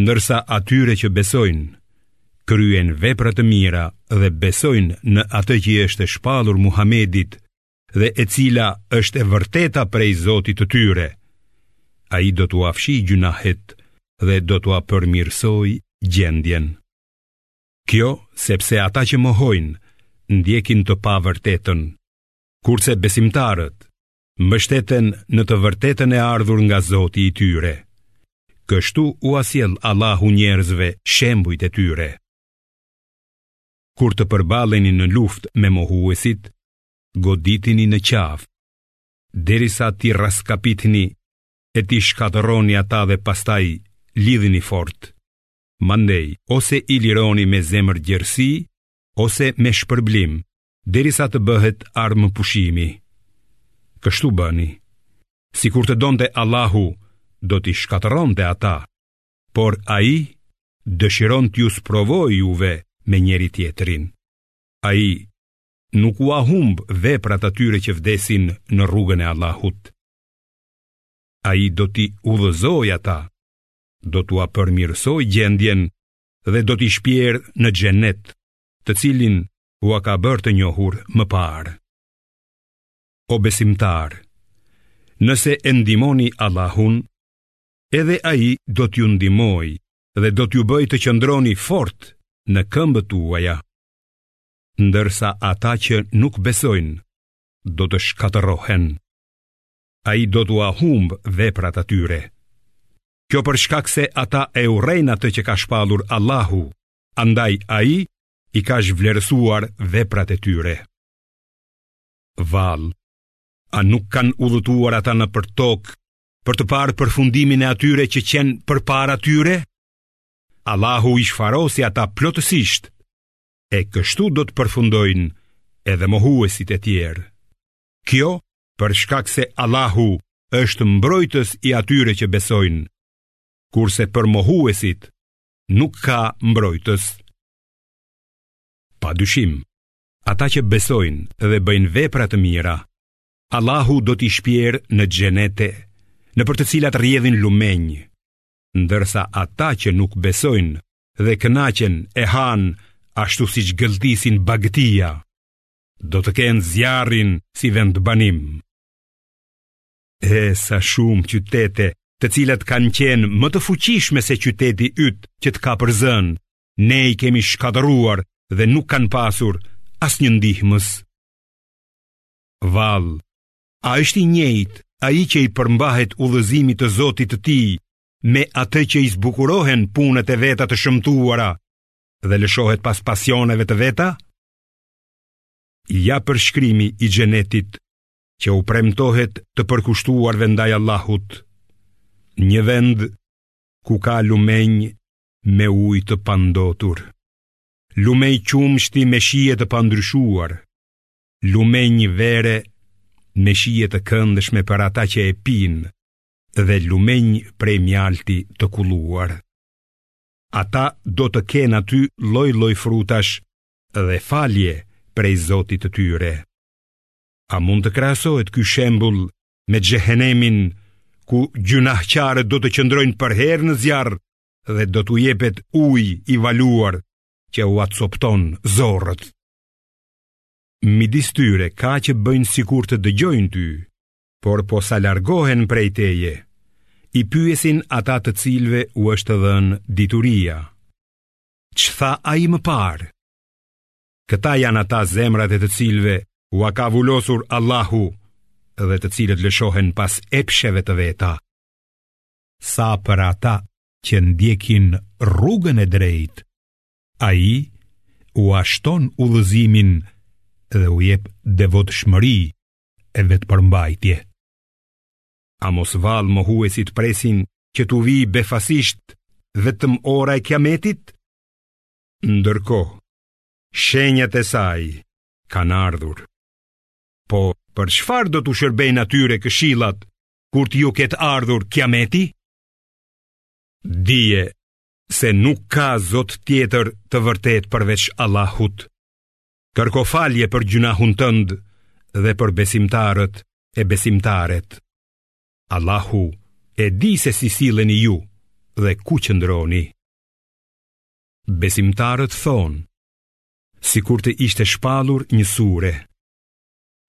Ndërsa atyre që besojnë, kryejnë vepra të mira dhe besojnë në atë që i është shpallur Muhamedit dhe e cila është e vërteta prej Zotit të tyre. Ai do t'ua fshijë gjynahet dhe do t'ua përmirësojë gjendjen. Kjo sepse ata që mohojnë ndjekin të pavërtetën, kurse besimtarët mbështeten në të vërtetën e ardhur nga Zoti i tyre. Kështu ua sjell Allahu njerëzve shembujt e tyre. Kur të përballeni në luftë me mohuesit, goditini në qafë, derisa t'i rraskapitni e t'i shkatërroni ata dhe pastaj lidhini fort. Mandej, ose i lironi me zemërgjerësi, ose me shpërblim, derisa të bëhet armëpushimi. Kështu bëni. Sikur të donte Allahu, do t'i shkatërronte ata, por Ai dëshiron t'ju sprovojë juve me njëri-tjetrin. Ai nuk ua humb veprat atyre që vdesin në rrugën e Allahut. Ai do t'i udhëzojë ata, do t'ua përmirësojë gjendjen dhe do t'i shpjerë në xhenet, të cilin ua ka bërë të njohur më parë. O besimtarë, nëse e ndihmoni Allahun, edhe Ai do t'ju ndihmojë dhe do t'ju bëjë të qëndroni fort në këmbët tuaja, ndërsa ata që nuk besojnë do të shkatërrohen, Ai do t'ua humbë veprat atyre. Kjo për shkak se ata e urrejnë atë që ka shpallur Allahu, andaj Ai i ka zhvlerësuar veprat e tyre. Vallë, a nuk kanë udhëtuar ata nëpër tokë për të parë përfundimin e atyre që qenë përpara tyre? Allahu i shfarosi ata plotësisht, e kështu do të përfundojnë edhe mohuesit e tjerë. Kjo për shkak se Allahu është mbrojtës i atyre që besojnë, kurse për mohuesit nuk ka mbrojtës. Pa dyshim, ata që besojnë dhe bëjnë vepra të mira, Allahu do t'i shpjerë në xhenete, nëpër të cilat rrjedhin lumenj, ndërsa ata që nuk besojnë dhe kënaqen e hanë ashtu siç gëlltisin bagëtia, do të kenë zjarrin si vendbanim. E sa shumë qytete, të cilat kanë qenë më të fuqishme se qyteti yt që të ka përzënë, ne i kemi shkatërruar dhe nuk kanë pasur asnjë ndihmës. Vallë, a është i njëjtë ai që i përmbahet udhëzimit të Zotit të tij me atë që i zbukurohen punët e veta të shëmtuara dhe lëshohet pas pasioneve të veta? Ja përshkrimi i xhenetit që u premtohet të përkushtuarve ndaj Allahut, një vend ku ka lumenj me ujë të pandotur, lumenj qumështi me shije të pandryshuar, lumenj vere me shije të këndshme për ata që e pinë dhe lumenj prej mjalti të kulluar. Ata do të kenë aty lloj-lloj frutash dhe falje prej zotit të tyre. A mund të krahasohet ky shembull me xhehenemin ku gjynahqarët do të qëndrojnë përherë në zjarr dhe do t'u jepet ujë i valuar që ua copton zorrët. Midis tyre ka që bëjnë sikur të dëgjojnë ty, por posa largohen prej teje, i pyesin ata të cilëve u është dhënë dituria. Ç'tha ai më parë? Këta janë ata zemrat e të cilëve ua ka vulosur Allahu dhe të cilët lëshohen pas epsheve të veta. Sa për ata që ndjekin rrugën e drejtë, ai ua shton udhëzimin dhe u jep devotshmëri e vetëpërmbajtje. A mos vallë mohuesit presin që t'u vijë befasisht vetëm ora e kiametit? Ndërkohë, Shenjat e saj kanë ardhur. Po, për çfarë do t'u shërbejnë atyre këshillat kur t'u ketë ardhur kiameti? Dije se nuk ka zot tjetër të vërtetë përveç Allahut. Kërko falje për gjynahun tënd dhe për besimtarët e besimtaret. Allahu e di se si silleni ju dhe ku qëndroni. Besimtarët thonë, sikur të ishte shpallur një sure.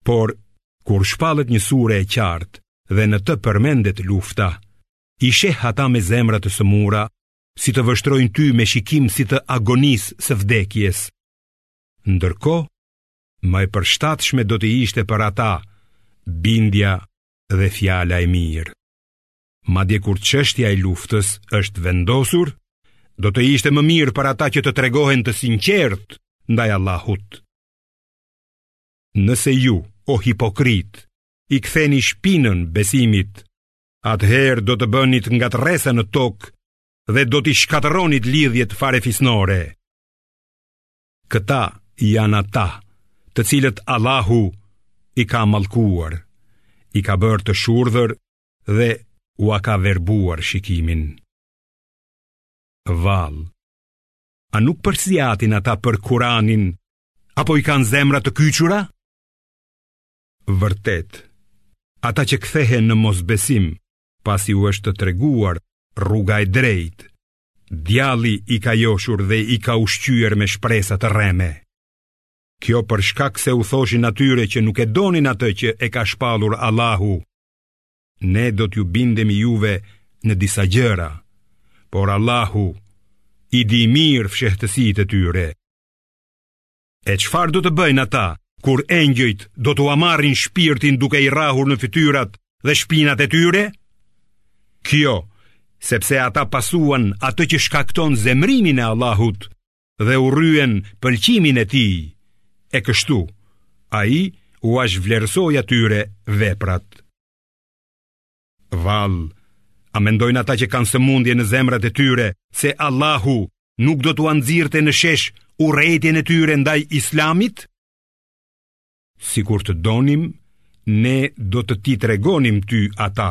Por, kur shpallet një sure e qartë dhe në të përmendet lufta, i sheh ata me zemra të sëmura, si të vështrojnë ty me shikim si të agonisë së vdekjes. Ndërkohë, më e përshtatshme do të ishte për ata, bindja dhe fjala e mirë. Madje kur çështja e luftës është vendosur, do të ishte më mirë për ata që të tregohen të sinqertë ndaj Allahut. Nëse ju, o hipokritë, i ktheni shpinën besimit, atëherë do të bënit ngatërresa në tokë dhe do t'i shkatërronit lidhjet farefisnore. Këta janë ata të cilët Allahu i ka mallkuar, i ka bërë të shurdhër dhe ua ka verbuar shikimin. Vallë, a nuk përsiatin ata për Kuranin, apo i kanë zemrat të kyçura? Vërtet, ata që kthehen në mosbesim, pasi u është treguar rruga e drejtë, djalli i ka joshur dhe i ka ushqyer me shpresa të rreme. Kjo për shkak se u thoshin atyre që nuk e donin atë që e ka shpallur Allahu Ne do t'ju bindemi juve në disa gjëra, por Allahu i di mirë fshehtësitë e tyre. E çfarë do të bëjnë ata, kur engjëjt do t'ua marrin shpirtin duke i rrahur në fytyrat dhe shpinat e tyre? Kjo, sepse ata pasuan atë që shkakton zemrimin e Allahut, dhe urryen pëlqimin e tij, e kështu, ai ua zhvlerësoi atyre veprat. Vallë, a mendojnë ata që kanë sëmundje në zemrat e tyre, se Allahu nuk do t'ua nxirrte në shesh urrejtjen e tyre ndaj islamit? Sikur të donim, ne do të t'i tregonim ty ata,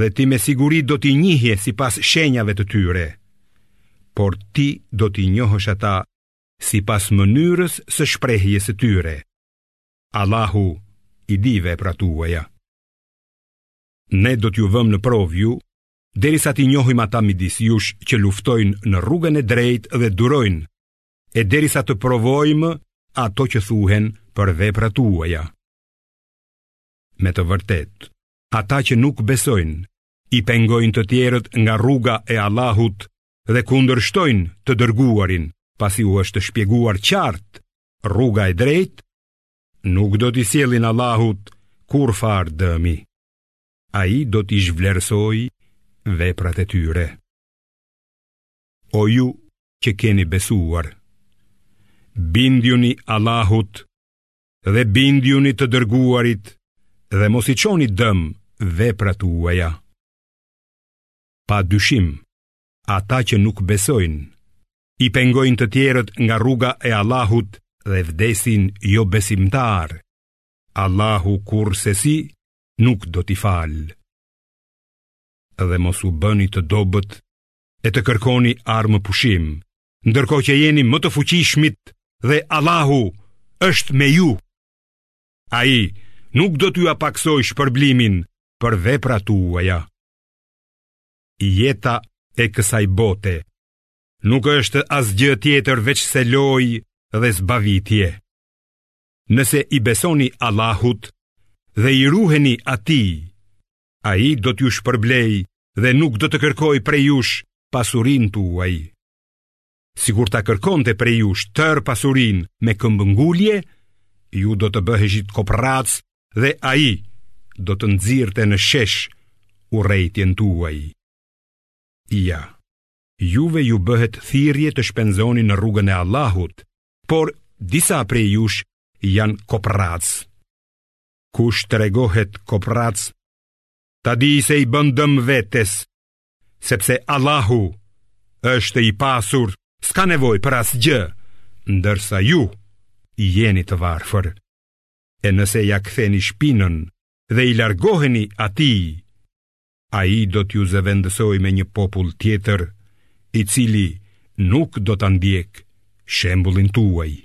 dhe ti me siguri do t'i njihje sipas shenjave të tyre, por ti do t'i njohësh ata sipas mënyrës së shprehjes së tyre. Allahu i di veprat tuaja. Ne do t'ju vëmë në provë ju, derisa t'i njohim ata midis jush që luftojnë në rrugën e drejtë dhe durojnë e derisa të provojmë ato që thuhen për veprat tuaja. Me të vërtetë, ata që nuk besojnë, i pengojnë të tjerët nga rruga e Allahut dhe kundërshtojnë të dërguarin, pasi u është shpjeguar qartë rruga e drejtë, nuk do t'i sjellin Allahut kurrfarë dëmi. Ai do t'i zhvlerësojë veprat e tyre. O ju që keni besuar, bindjuni Allahut dhe bindjuni të dërguarit dhe mos i çoni dëm veprat tuaja. Pa dyshim, ata që nuk besojnë, i pengojnë të tjerët nga rruga e Allahut dhe vdesin jobesimtarë, Allahu kurrsesi nuk do t'i falë. Dhe mos u bëni të dobët e të kërkoni armëpushim, ndërkohë që jeni më të fuqishmit dhe Allahu është me ju. Ai nuk do t'jua pakësojë shpërblimin për veprat tuaja. Jeta e kësaj bote nuk është asgjë tjetër veçse lojë dhe zbavitje. Nëse i besoni Allahut dhe i ruheni atij, ai do t'ju shpërblejë dhe nuk do të kërkojë prej jush pasurinë tuaj. Sikur ta kërkonte prej jush tërë pasurinë me këmbëngulje, ju do të bëheshit koprracë dhe ai do të nxirrte në shesh urrejtjen tuaj. Ja, juve ju bëhet thirrje të shpenzoni në rrugën e Allahut, por disa prej jush janë koprracë. Kush tregohet koprrac, ta dijë se i bën dëm vetes, sepse Allahu është i pasur, s'ka nevojë për asgjë, ndërsa ju jeni të varfër. E nëse ia ktheni shpinën dhe i largoheni atij, ai do t'ju zëvendësojë me një popull tjetër, i cili nuk do ta ndjekë shembullin tuaj.